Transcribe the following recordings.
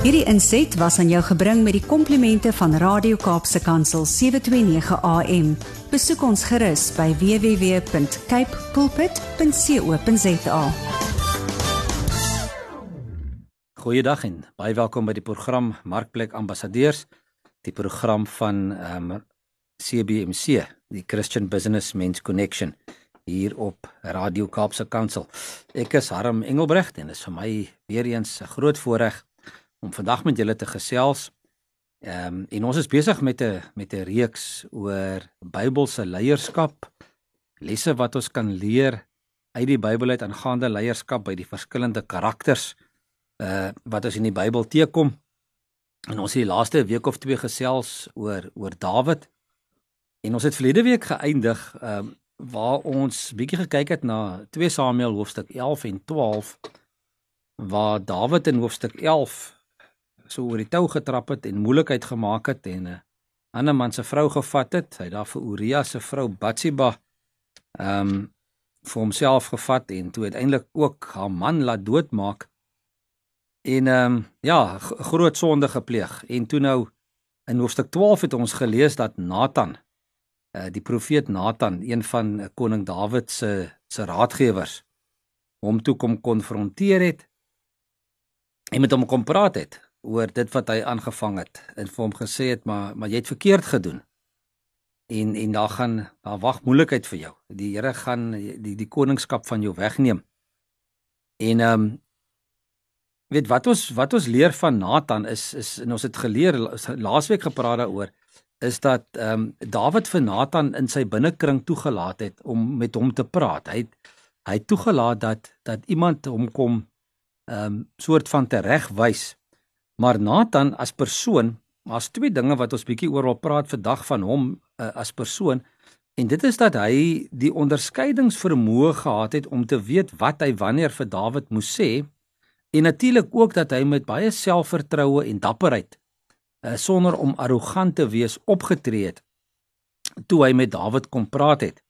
Hierdie inset was aan jou gebring met die komplimente van Radio Kaapse Kansel 729 AM. Besoek ons gerus by www.cape pulpit.co.za. Goeiedag en baie welkom by die program Markplek Ambassadeurs, die program van ehm um, CBMC, die Christian Business Men's Connection hier op Radio Kaapse Kansel. Ek is Harm Engelbrecht en dit is vir my weer eens 'n groot voorreg om vandag met julle te gesels. Ehm um, en ons is besig met 'n met 'n reeks oor Bybelse leierskap. Lesse wat ons kan leer uit die Bybel uit aangaande leierskap by die verskillende karakters uh wat ons in die Bybel teekom. En ons het die laaste week of twee gesels oor oor Dawid. En ons het verlede week geëindig ehm um, waar ons bietjie gekyk het na 2 Samuel hoofstuk 11 en 12 waar Dawid in hoofstuk 11 so oor die tou getrap het en moeilikheid gemaak het en 'n uh, ander man se vrou gevat het. Hy het daar vir Uria se vrou Batsheba ehm um, vir homself gevat en toe uiteindelik ook haar man laat doodmaak. En ehm um, ja, groot sonde gepleeg. En toe nou in hoofstuk 12 het ons gelees dat Nathan uh, die profeet Nathan, een van uh, koning Dawid se se raadgewers, hom toe kom konfronteer het en met hom kom praat het oor dit wat hy aangevang het en vir hom gesê het maar maar jy het verkeerd gedoen. En en daar gaan daar wag moeilikheid vir jou. Die Here gaan die die koningskap van jou wegneem. En ehm um, weet wat ons wat ons leer van Nathan is is en ons het geleer laasweek gepraat daaroor is dat ehm um, Dawid vir Nathan in sy binnekring toegelaat het om met hom te praat. Hy het hy het toegelaat dat dat iemand hom kom ehm um, soort van teregwys. Maar Nathan as persoon, daar's twee dinge wat ons bietjie oor wil praat vandag van hom uh, as persoon. En dit is dat hy die onderskeidingsvermoë gehad het om te weet wat hy wanneer vir Dawid moes sê en natuurlik ook dat hy met baie selfvertroue en dapperheid uh, sonder om arrogant te wees opgetree het toe hy met Dawid kom praat het.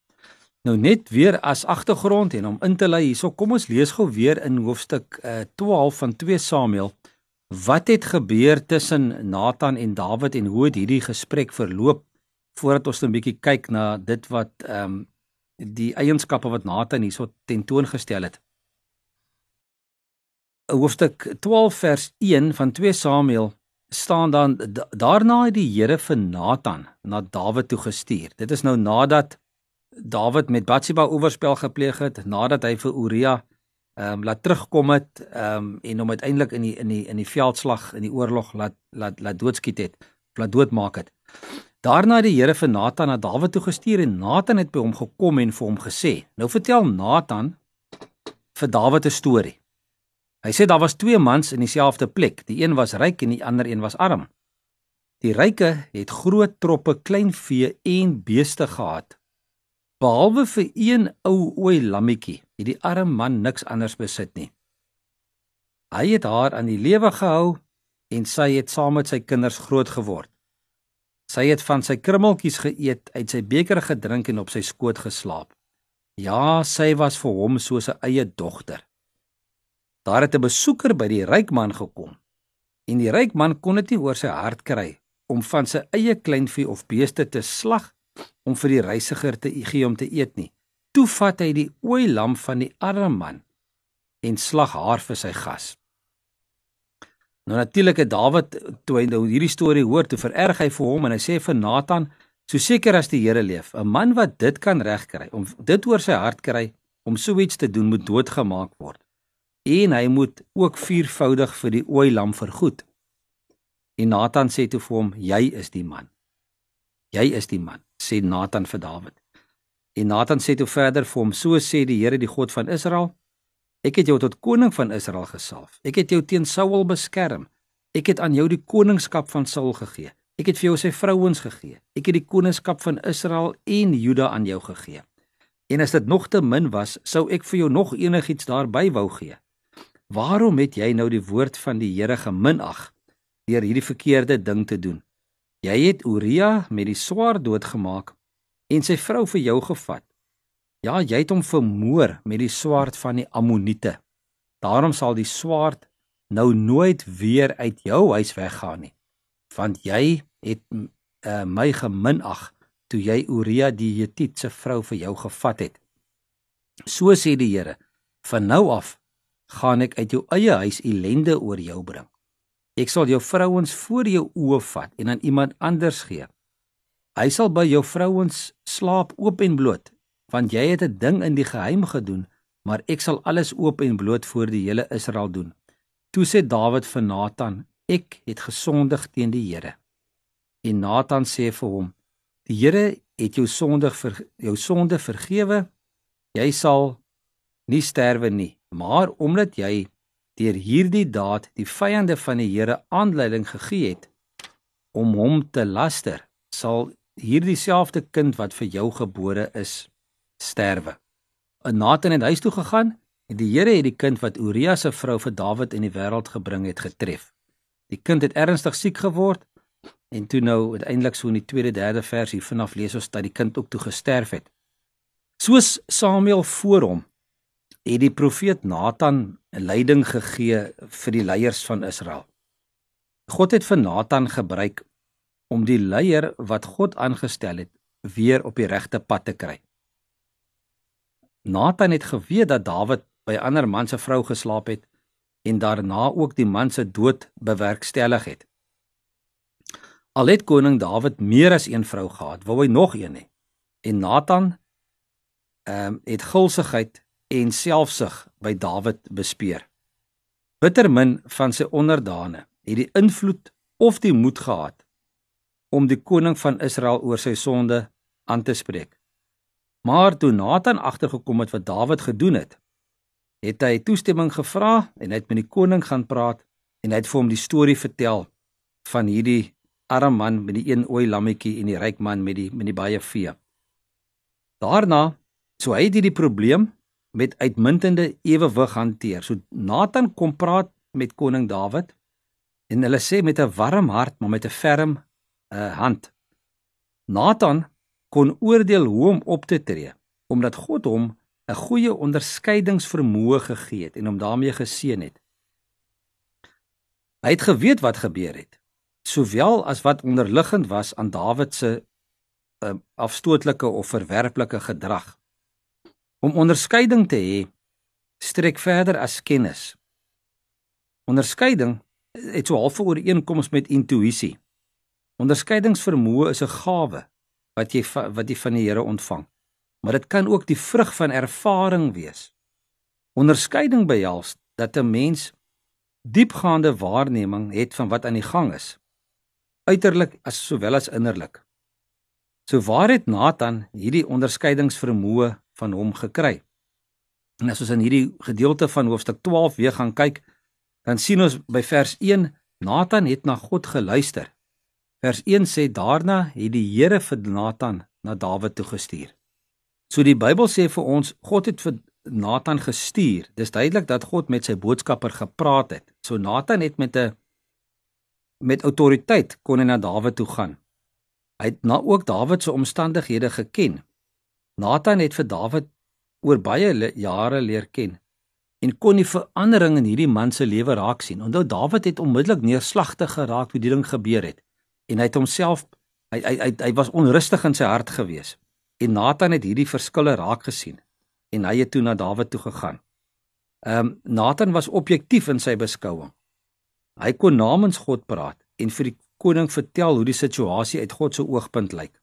Nou net weer as agtergrond en om in te lei hierso, kom ons lees gou weer in hoofstuk uh, eh, 12 van 2 Samuel. Wat het gebeur tussen Nathan en Dawid en hoe het hierdie gesprek verloop voordat ons 'n bietjie kyk na dit wat ehm um, die eienskappe wat Nathan hierso tentoongestel het. Hoofstuk 12 vers 1 van 2 Samuel staan dan daarna het die Here vir Nathan na Dawid toe gestuur. Dit is nou nadat Dawid met Batsheba oorspel gepleeg het, nadat hy vir Uria ehm um, laat terugkom het ehm um, en hom uiteindelik in die in die in die veldslag in die oorlog laat laat laat doodskiet het, laat doodmaak het. Daarna het die Here vir Nathan na Dawid toe gestuur en Nathan het by hom gekom en vir hom gesê: "Nou vertel Nathan vir Dawid 'n storie." Hy sê daar was twee mans in dieselfde plek. Die een was ryk en die ander een was arm. Die ryke het groot troppe klein vee en beeste gehad. Behalwe vir een ou ooi lammetjie, het die arme man niks anders besit nie. Hy het haar aan die lewe gehou en sy het saam met sy kinders groot geword. Sy het van sy krummeltjies geëet, uit sy beker gedrink en op sy skoot geslaap. Ja, sy was vir hom soos 'n eie dogter. Daar het 'n besoeker by die ryk man gekom. En die ryk man kon dit nie oor sy hart kry om van sy eie kleinvee of beeste te slag om vir die reisiger te gee om te eet nie. Toe vat hy die ooi lam van die arme man en slag haar vir sy gas. Nou natuurlik het Dawid toe hy nou hierdie storie hoor, toe vererg hy vir hom en hy sê vir Nathan, so seker as die Here leef, 'n man wat dit kan regkry om dit oor sy hart kry om so iets te doen moet doodgemaak word en hy moet ook viervoudig vir die ooi lam vergoed. En Nathan sê toe vir hom: "Jy is die man. Jy is die man," sê Nathan vir Dawid. En Nathan sê toe verder vir hom: "So sê die Here, die God van Israel: Ek het jou tot koning van Israel gesalf. Ek het jou teen Saul beskerm. Ek het aan jou die koningskap van Saul gegee. Ek het vir jou sy vrouens gegee. Ek het die koningskap van Israel en Juda aan jou gegee. En as dit nog te min was, sou ek vir jou nog enigiets daarby wou gee." Waarom het jy nou die woord van die Here geminag deur hierdie verkeerde ding te doen? Jy het Uria met die swaard doodgemaak en sy vrou vir jou gevat. Ja, jy het hom vermoor met die swaard van die Ammoniete. Daarom sal die swaard nou nooit weer uit jou huis weggaan nie, want jy het uh, my geminag toe jy Uria die Hethiet se vrou vir jou gevat het. So sê die Here, van nou af gaan ek uit jou eie huis ellende oor jou bring. Ek sal jou vrouens voor jou oë vat en aan iemand anders gee. Hy sal by jou vrouens slaap oop en bloot, want jy het 'n ding in die geheim gedoen, maar ek sal alles oop en bloot voor die hele Israel doen. Toe sê Dawid vir Nathan: Ek het gesondig teen die Here. En Nathan sê vir hom: Die Here het jou sondig vir jou sonde vergewe. Jy sal nie sterwe nie, maar omdat jy deur hierdie daad die vyande van die Here aanleiding gegee het om hom te laster, sal hierdie selfde kind wat vir jou gebore is sterwe. En Nathan het huis toe gegaan en die Here het die kind wat Uria se vrou vir Dawid in die wêreld gebring het getref. Die kind het ernstig siek geword en toe nou uiteindelik so in die tweede derde vers hier vanaf lees ons dat die kind ook toe gesterf het. Soos Samuel voor hom het die profeet Nathan leiding gegee vir die leiers van Israel. God het vir Nathan gebruik om die leier wat God aangestel het weer op die regte pad te kry. Nathan het geweet dat Dawid by ander man se vrou geslaap het en daarna ook die man se dood bewerkstellig het. Al het koning Dawid meer as een vrou gehad, wou hy nog een hê. En Nathan ehm um, het gulsigheid en selfsug by Dawid bespeer. Bittermin van sy onderdane het die invloed of die moed gehad om die koning van Israel oor sy sonde aan te spreek. Maar toe Nathan agtergekom het wat Dawid gedoen het, het hy toestemming gevra en hy het met die koning gaan praat en hy het vir hom die storie vertel van hierdie arme man met die een ooi lammetjie en die ryk man met die met die baie vee. Daarna, so hy het hierdie probleem met uitmuntende ewewig hanteer. So Nathan kom praat met koning Dawid en hulle sê met 'n warm hart maar met 'n ferm uh, hand. Nathan kon oordeel hoe om op te tree omdat God hom 'n goeie onderskeidingsvermoë gegee het en hom daarmee geseën het. Hy het geweet wat gebeur het, sowel as wat onderliggend was aan Dawid se uh, afstootlike of verwerplike gedrag. Om onderskeiding te hê strek verder as kennis. Onderskeiding het so half 'n ooreenkoms met intuïsie. Onderskeidingsvermoë is 'n gawe wat jy wat jy van die Here ontvang. Maar dit kan ook die vrug van ervaring wees. Onderskeiding behels dat 'n mens diepgaande waarneming het van wat aan die gang is, uiterlik as sowel as innerlik. So waar het Nathan hierdie onderskeidingsvermoë van hom gekry. En as ons in hierdie gedeelte van hoofstuk 12 weer gaan kyk, dan sien ons by vers 1 Nathan het na God geluister. Vers 1 sê daarna het die Here vir Nathan na Dawid toe gestuur. So die Bybel sê vir ons God het vir Nathan gestuur. Dis duidelik dat God met sy boodskapper gepraat het. So Nathan het met 'n met autoriteit kon hy na Dawid toe gaan. Hy het na ook Dawid se omstandighede geken. Nathan het vir Dawid oor baie le jare leer ken en kon die verandering in hierdie man se lewe raak sien. Onthou Dawid het onmiddellik neerslagtig geraak toe die ding gebeur het en hy het homself hy hy hy, hy was onrustig in sy hart gewees. En Nathan het hierdie verskille raak gesien en hy het toe na Dawid toe gegaan. Ehm um, Nathan was objektief in sy beskouing. Hy kon namens God praat en vir die koning vertel hoe die situasie uit God se oogpunt lyk.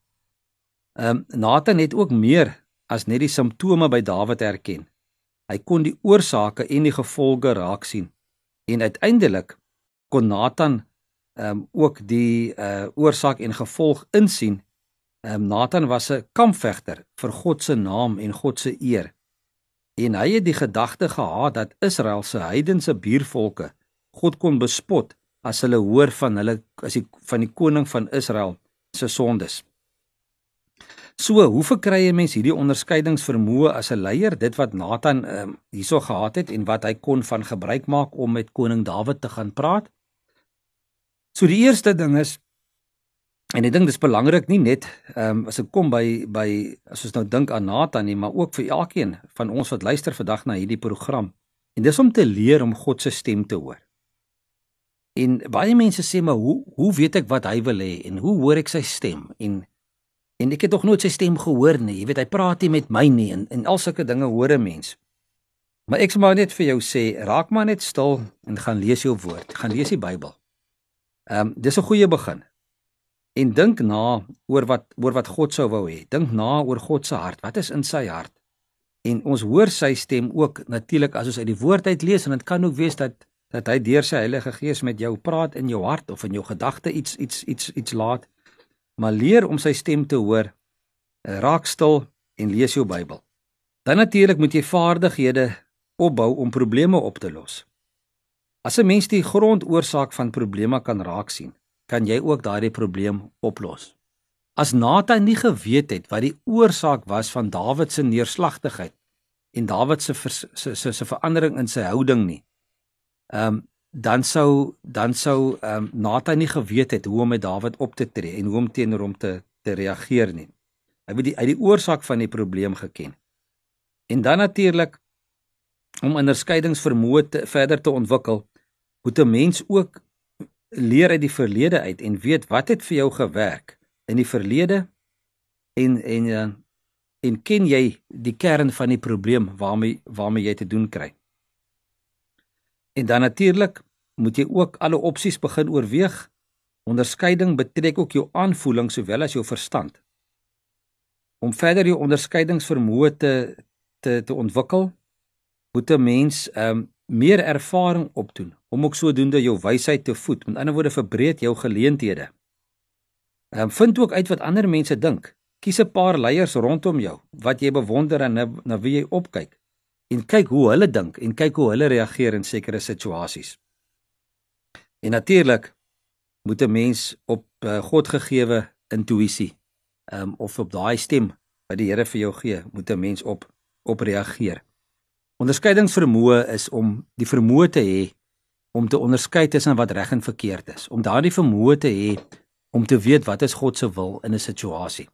Ehm um, Nathan het ook meer as net die simptome by Dawid erken. Hy kon die oorsake en die gevolge raak sien. En uiteindelik kon Nathan ehm um, ook die uh oorsaak en gevolg insien. Ehm um, Nathan was 'n kampvegter vir God se naam en God se eer. En hy het die gedagte gehad dat Israel se heidense buurvolke God kon bespot as hulle hoor van hulle as die van die koning van Israel se sondes. So, hoe verkry 'n mens hierdie onderskeidingsvermoë as 'n leier, dit wat Nathan ehm um, hierso gehad het en wat hy kon van gebruik maak om met koning Dawid te gaan praat? So die eerste ding is en ek dink dis belangrik nie net ehm um, as ek kom by by as ons nou dink aan Nathan nie, maar ook vir elkeen van ons wat luister vandag na hierdie program. En dis om te leer om God se stem te hoor. En baie mense sê maar hoe hoe weet ek wat hy wil hê en hoe hoor ek sy stem en en ek het nog nooit sy stem gehoor nie. Jy weet hy praat nie met my nie en en al sulke dinge hoor 'n mens. Maar ek sê maar net vir jou sê, raak maar net stil en gaan lees jou woord, gaan lees die Bybel. Ehm um, dis 'n goeie begin. En dink na oor wat oor wat God sou wou hê. Dink na oor God se hart. Wat is in sy hart? En ons hoor sy stem ook natuurlik as ons uit die woord uit lees en dit kan ook wees dat dat hy deur sy Heilige Gees met jou praat in jou hart of in jou gedagte iets iets iets iets laat. Maar leer om sy stem te hoor. Raak stil en lees jou Bybel. Dan natuurlik moet jy vaardighede opbou om probleme op te los. As 'n mens die grondoorsaak van probleme kan raak sien, kan jy ook daardie probleem oplos. As Nathan nie geweet het wat die oorsaak was van Dawid se neerslagtigheid en Dawid se se se verandering in sy houding nie, ehm um, dan sou dan sou ehm um, Nathan nie geweet het hoe om met Dawid op te tree en hoe om teenoor hom te te reageer nie. Hy het die uit die oorsaak van die probleem geken. En dan natuurlik om onderskeidingsvermoë te verder te ontwikkel, moet 'n mens ook leer uit die verlede uit en weet wat het vir jou gewerk in die verlede en en eh, en ken jy die kern van die probleem waarmee waarmee jy te doen kry. En dan natuurlik moet jy ook alle opsies begin oorweeg. Onderskeiding betrek ook jou aanvoeling sowel as jou verstand. Om verder jou onderskeidingsvermoë te te te ontwikkel, moet 'n mens ehm um, meer ervaring opdoen om ook sodoende jou wysheid te voed. Met ander woorde verbreed jou geleenthede. Ehm um, vind ook uit wat ander mense dink. Kies 'n paar leiers rondom jou wat jy bewonder en na, na wie jy opkyk en kyk hoe hulle dink en kyk hoe hulle reageer in sekere situasies. En natuurlik moet 'n mens op uh, God gegeewe intuïsie um, of op daai stem wat die Here vir jou gee, moet 'n mens op op reageer. Onderskeidingsvermoë is om die vermoë te hê om te onderskei tussen wat reg en verkeerd is, om daardie vermoë te hê om te weet wat is God se wil in 'n situasie.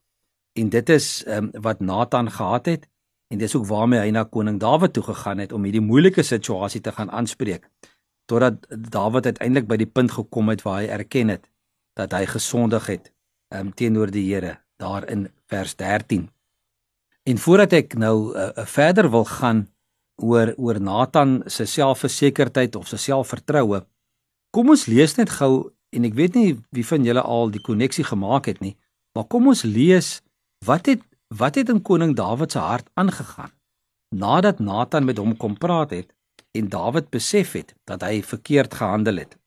En dit is um, wat Nathan gehad het en dis ook waarmee hy na koning Dawid toe gegaan het om hierdie moeilike situasie te gaan aanspreek totdat Dawid uiteindelik by die punt gekom het waar hy erken het dat hy gesondig het um, teenoor die Here daar in vers 13. En voordat ek nou uh, verder wil gaan oor oor Nathan se selfversekerdheid of sy selfvertroue. Kom ons lees net gou en ek weet nie wie van julle al die koneksie gemaak het nie, maar kom ons lees wat het wat het in koning Dawid se hart aangegaan nadat Nathan met hom kom praat het en Dawid besef het dat hy verkeerd gehandel het.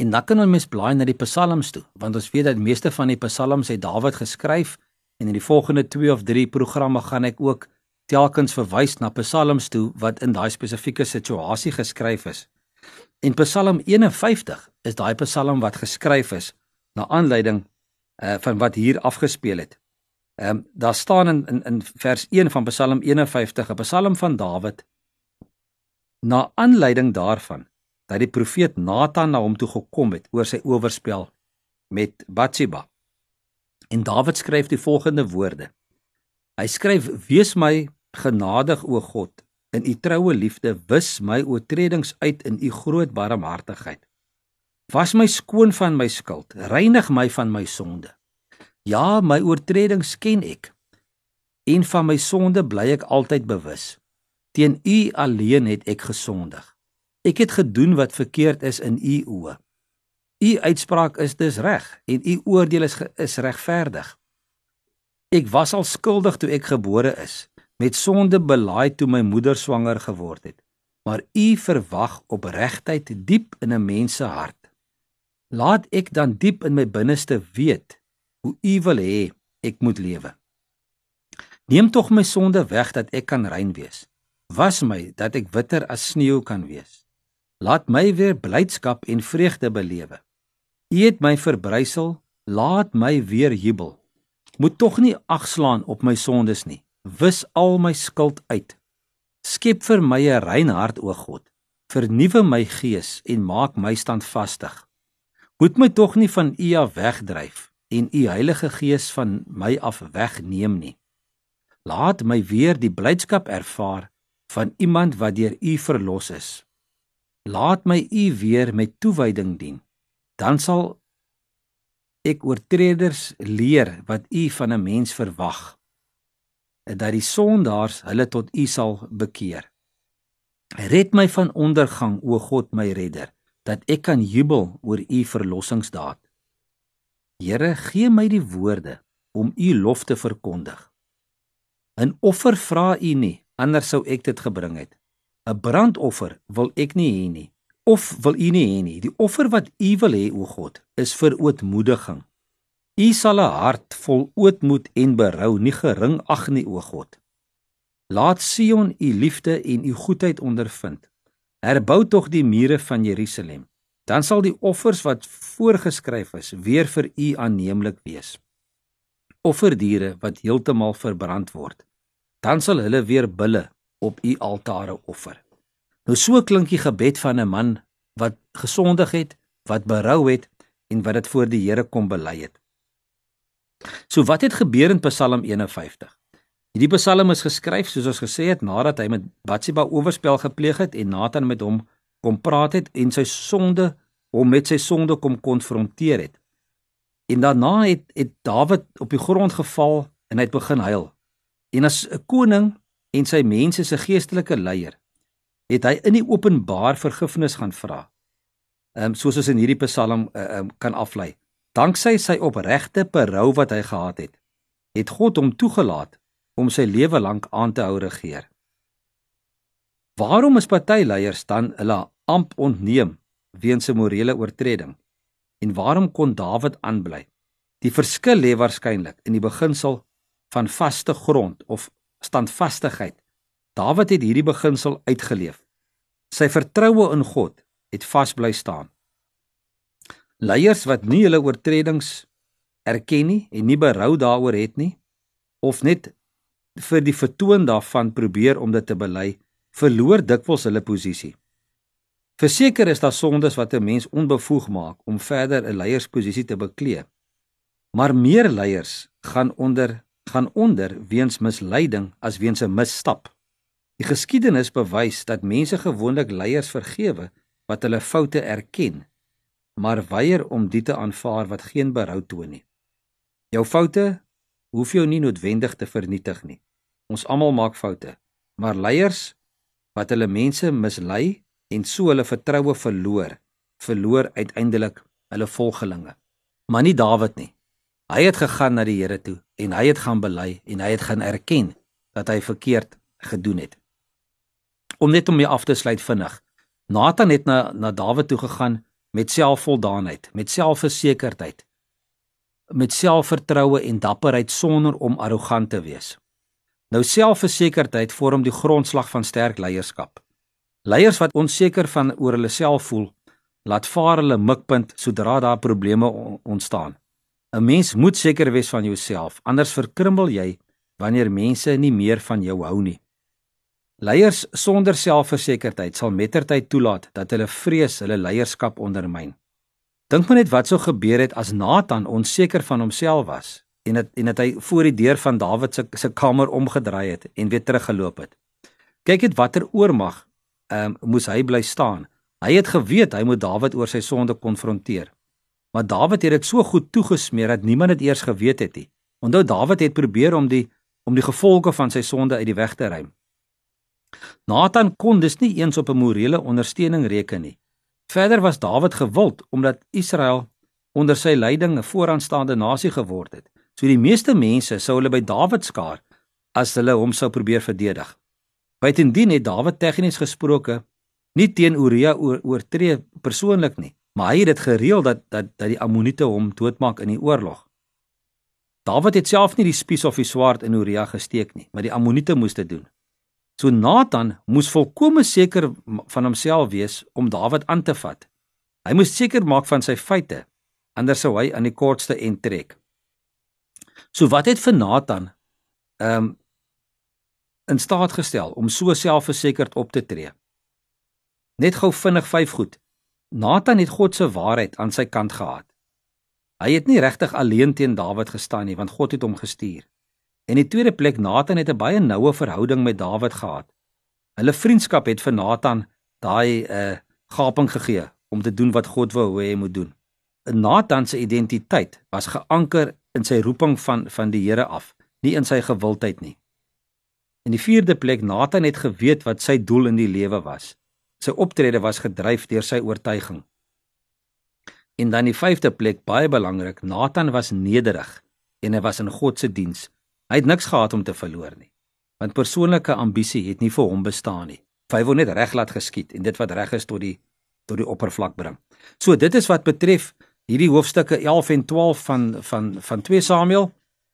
En dan kan ons mes blaai na die psalms toe, want ons weet dat meeste van die psalms het Dawid geskryf en in die volgende 2 of 3 programme gaan ek ook telkens verwys na psalms toe wat in daai spesifieke situasie geskryf is. En Psalm 51 is daai psalm wat geskryf is na aanleiding uh van wat hier afgespeel het. Ehm um, daar staan in, in in vers 1 van Psalm 51 'n psalm van Dawid na aanleiding daarvan dat die profeet Nathan na hom toe gekom het oor sy oorspel met Batsheba. En Dawid skryf die volgende woorde. Hy skryf: "Wees my Genadig o God, in u troue liefde wis my oortredings uit in u groot barmhartigheid. Was my skoon van my skuld, reinig my van my sonde. Ja, my oortredings ken ek. En van my sonde bly ek altyd bewus. Teen u alleen het ek gesondig. Ek het gedoen wat verkeerd is in u oë. U uitspraak is dus reg en u oordeel is is regverdig. Ek was al skuldig toe ek gebore is met sonde belaai toe my moeder swanger geword het. Maar u verwag opregtheid diep in 'n mens se hart. Laat ek dan diep in my binneste weet hoe u wil hê ek moet lewe. Neem tog my sonde weg dat ek kan rein wees. Was my dat ek witter as sneeu kan wees. Laat my weer blydskap en vreugde belewe. U het my verbrysel, laat my weer jubel. Moet tog nie agslaan op my sondes nie wis al my skuld uit. Skep vir my 'n rein hart, o God. Vernuwe my gees en maak my standvastig. Moet my tog nie van U af wegdryf en U Heilige Gees van my af wegneem nie. Laat my weer die blydskap ervaar van iemand wat deur U verlos is. Laat my U weer met toewyding dien dan sal ek oortreders leer wat u van 'n mens verwag dat die sondaars hulle tot u sal bekeer. Red my van ondergang o God my redder dat ek kan jubel oor u verlossingsdaad. Here gee my die woorde om u lof te verkondig. 'n Offer vra u nie, anders sou ek dit gebring het. 'n Brandoffer wil ek nie hê nie, of wil u nie hê nie. Die offer wat u wil hê o God, is vir ootmoediging. U sal 'n hart vol ootmoed en berou nie gering ag nie o God. Laat Sion u liefde en u goedheid ondervind. Herbou tog die mure van Jerusalem. Dan sal die offers wat voorgeskryf is weer vir u aanneemlik wees. Offerdiere wat heeltemal verbrand word. Dan sal hulle weer bulle op u altare offer. Nou so klink die gebed van 'n man wat gesondig het, wat berou het en wat dit voor die Here kom bely het. So wat het gebeur in Psalm 51? Hierdie Psalm is geskryf soos ons gesê het nadat hy met Batsheba oorspel gepleeg het en Nathan met hom kom praat het en sy sonde hom met sy sonde kom konfronteer het. En daarna het het Dawid op die grond geval en hy het begin huil. En as 'n koning en sy mense se geestelike leier het hy in die openbaar vergifnis gaan vra. Ehm um, soos ons in hierdie Psalm ehm uh, um, kan aflei. Danksy sy opregte berou wat hy gehad het, het God hom toegelaat om sy lewe lank aan te hou regeer. Waarom is party leiers dan hulle amp ontneem weens 'n morele oortreding? En waarom kon Dawid aanbly? Die verskil lê waarskynlik in die beginsel van vaste grond of standvastigheid. Dawid het hierdie beginsel uitgeleef. Sy vertroue in God het vas bly staan. Leiers wat nie hulle oortredings erken nie en nie berou daaroor het nie of net vir die vertoon daarvan probeer om dit te bely, verloor dikwels hulle posisie. Verseker is daar sondes wat 'n mens onbevoeg maak om verder 'n leiersposisie te beklee. Maar meer leiers gaan onder gaan onder weens misleiding as weens 'n misstap. Die geskiedenis bewys dat mense gewoonlik leiers vergewe wat hulle foute erken maar weier om dit te aanvaar wat geen berou toon nie. Jou foute hoef jou nie noodwendig te vernietig nie. Ons almal maak foute, maar leiers wat hulle mense mislei en so hulle vertroue verloor, verloor uiteindelik hulle volgelinge. Maar nie Dawid nie. Hy het gegaan na die Here toe en hy het gaan bely en hy het gaan erken dat hy verkeerd gedoen het. Om net om mee af te sluit vinnig. Nathan het na na Dawid toe gegaan met selfvoldaanheid, met selfversekerdheid, met selfvertroue en dapperheid sonder om arrogant te wees. Nou selfversekerdheid vorm die grondslag van sterk leierskap. Leiers wat onseker van oor hulle self voel, laat vaar hulle mikpunt sodra daar probleme ontstaan. 'n Mens moet seker wees van jouself, anders verkrummel jy wanneer mense nie meer van jou hou nie. Leiers sonder selfversekerdheid sal mettertyd toelaat dat hulle vrees hulle leierskap ondermyn. Dink maar net wat sou gebeur het as Nathan onseker van homself was en het, en het hy voor die deur van Dawid se se kamer omgedraai het en weer teruggeloop het. Kyk net watter oormag ehm um, moes hy bly staan. Hy het geweet hy moet Dawid oor sy sonde konfronteer. Maar Dawid het dit so goed toegesmeer dat niemand dit eers geweet het nie. Onthou Dawid het probeer om die om die gevolge van sy sonde uit die weg te ruim. Nathan kon dus nie eens op 'n morele ondersteuning reken nie. Verder was Dawid gewild omdat Israel onder sy leiding 'n vooraanstaande nasie geword het. So die meeste mense sou hulle by Dawid skaar as hulle hom sou probeer verdedig. Buitendien het Dawid tegnies gesproke nie teen Uria oor, oortree persoonlik nie, maar hy het dit gereël dat dat dat die Ammoniete hom doodmaak in die oorlog. Dawid het self nie die spies of die swaard in Uria gesteek nie, maar die Ammoniete moes dit doen. So Nathan moes volkome seker van homself wees om Dawid aan te vat. Hy moes seker maak van sy feite, anders sou hy aan die kortste end trek. So wat het vir Nathan ehm um, in staat gestel om so selfversekerd op te tree? Net gou vinnig vyf goed. Nathan het God se waarheid aan sy kant gehad. Hy het nie regtig alleen teen Dawid gestaan nie, want God het hom gestuur. En in die tweede plek Nathan het 'n baie noue verhouding met Dawid gehad. Hulle vriendskap het vir Nathan daai 'n uh, gaping gegee om te doen wat God wou hê hy moet doen. Nathan se identiteit was geanker in sy roeping van van die Here af, nie in sy gewildheid nie. In die vierde plek, Nathan het geweet wat sy doel in die lewe was. Sy optrede was gedryf deur sy oortuiging. En dan die vyfde plek, baie belangrik, Nathan was nederig en hy was in God se diens. Hy het niks gehad om te verloor nie. Want persoonlike ambisie het nie vir hom bestaan nie. Hy wou net reg laat geskied en dit wat reg is tot die tot die oppervlak bring. So dit is wat betref hierdie hoofstukke 11 en 12 van van van 2 Samuel.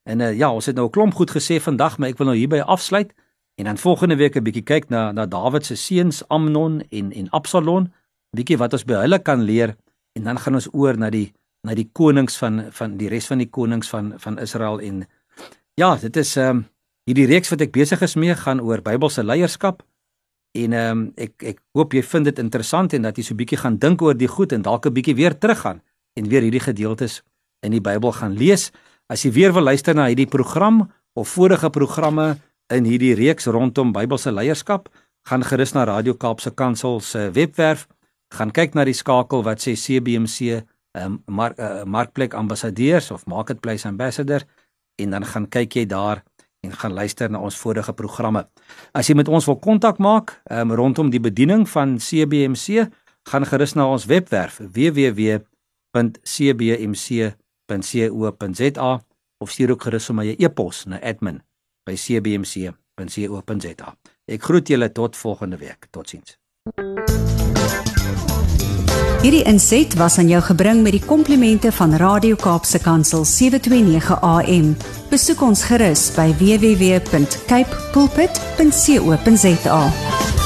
En uh, ja, ons het nou 'n klomp goed gesê vandag, maar ek wil nou hierby afsluit en dan volgende week 'n bietjie kyk na na Dawid se seuns Amnon en en Absalom, bietjie wat ons by hulle kan leer en dan gaan ons oor na die na die konings van van die res van die konings van van Israel en ja, dit is ehm um, hierdie reeks wat ek besig is mee gaan oor Bybelse leierskap. En ehm um, ek ek hoop jy vind dit interessant en dat jy so bietjie gaan dink oor die goed en dalk 'n bietjie weer teruggaan en weer hierdie gedeeltes in die Bybel gaan lees. As jy weer wil luister na hierdie program of vorige programme in hierdie reeks rondom Bybelse leierskap, gaan gerus na Radio Kaapse Kansel se webwerf, gaan kyk na die skakel wat sê CBMC ehm um, mark uh, markplek ambassadeurs of marketplace ambassador en dan gaan kyk jy daar en gaan luister na ons vorige programme. As jy met ons wil kontak maak um, rondom die bediening van CBMC, gaan gerus na ons webwerf www.cbmc.co.za of stuur ook gerus sommer 'n e-pos na admin@cbmc.co.za. Ek groet julle tot volgende week. Totsiens. Hierdie inset was aan jou gebring met die komplimente van Radio Kaapse Kansel 729 AM. Besoek ons gerus by www.cape pulpit.co.za.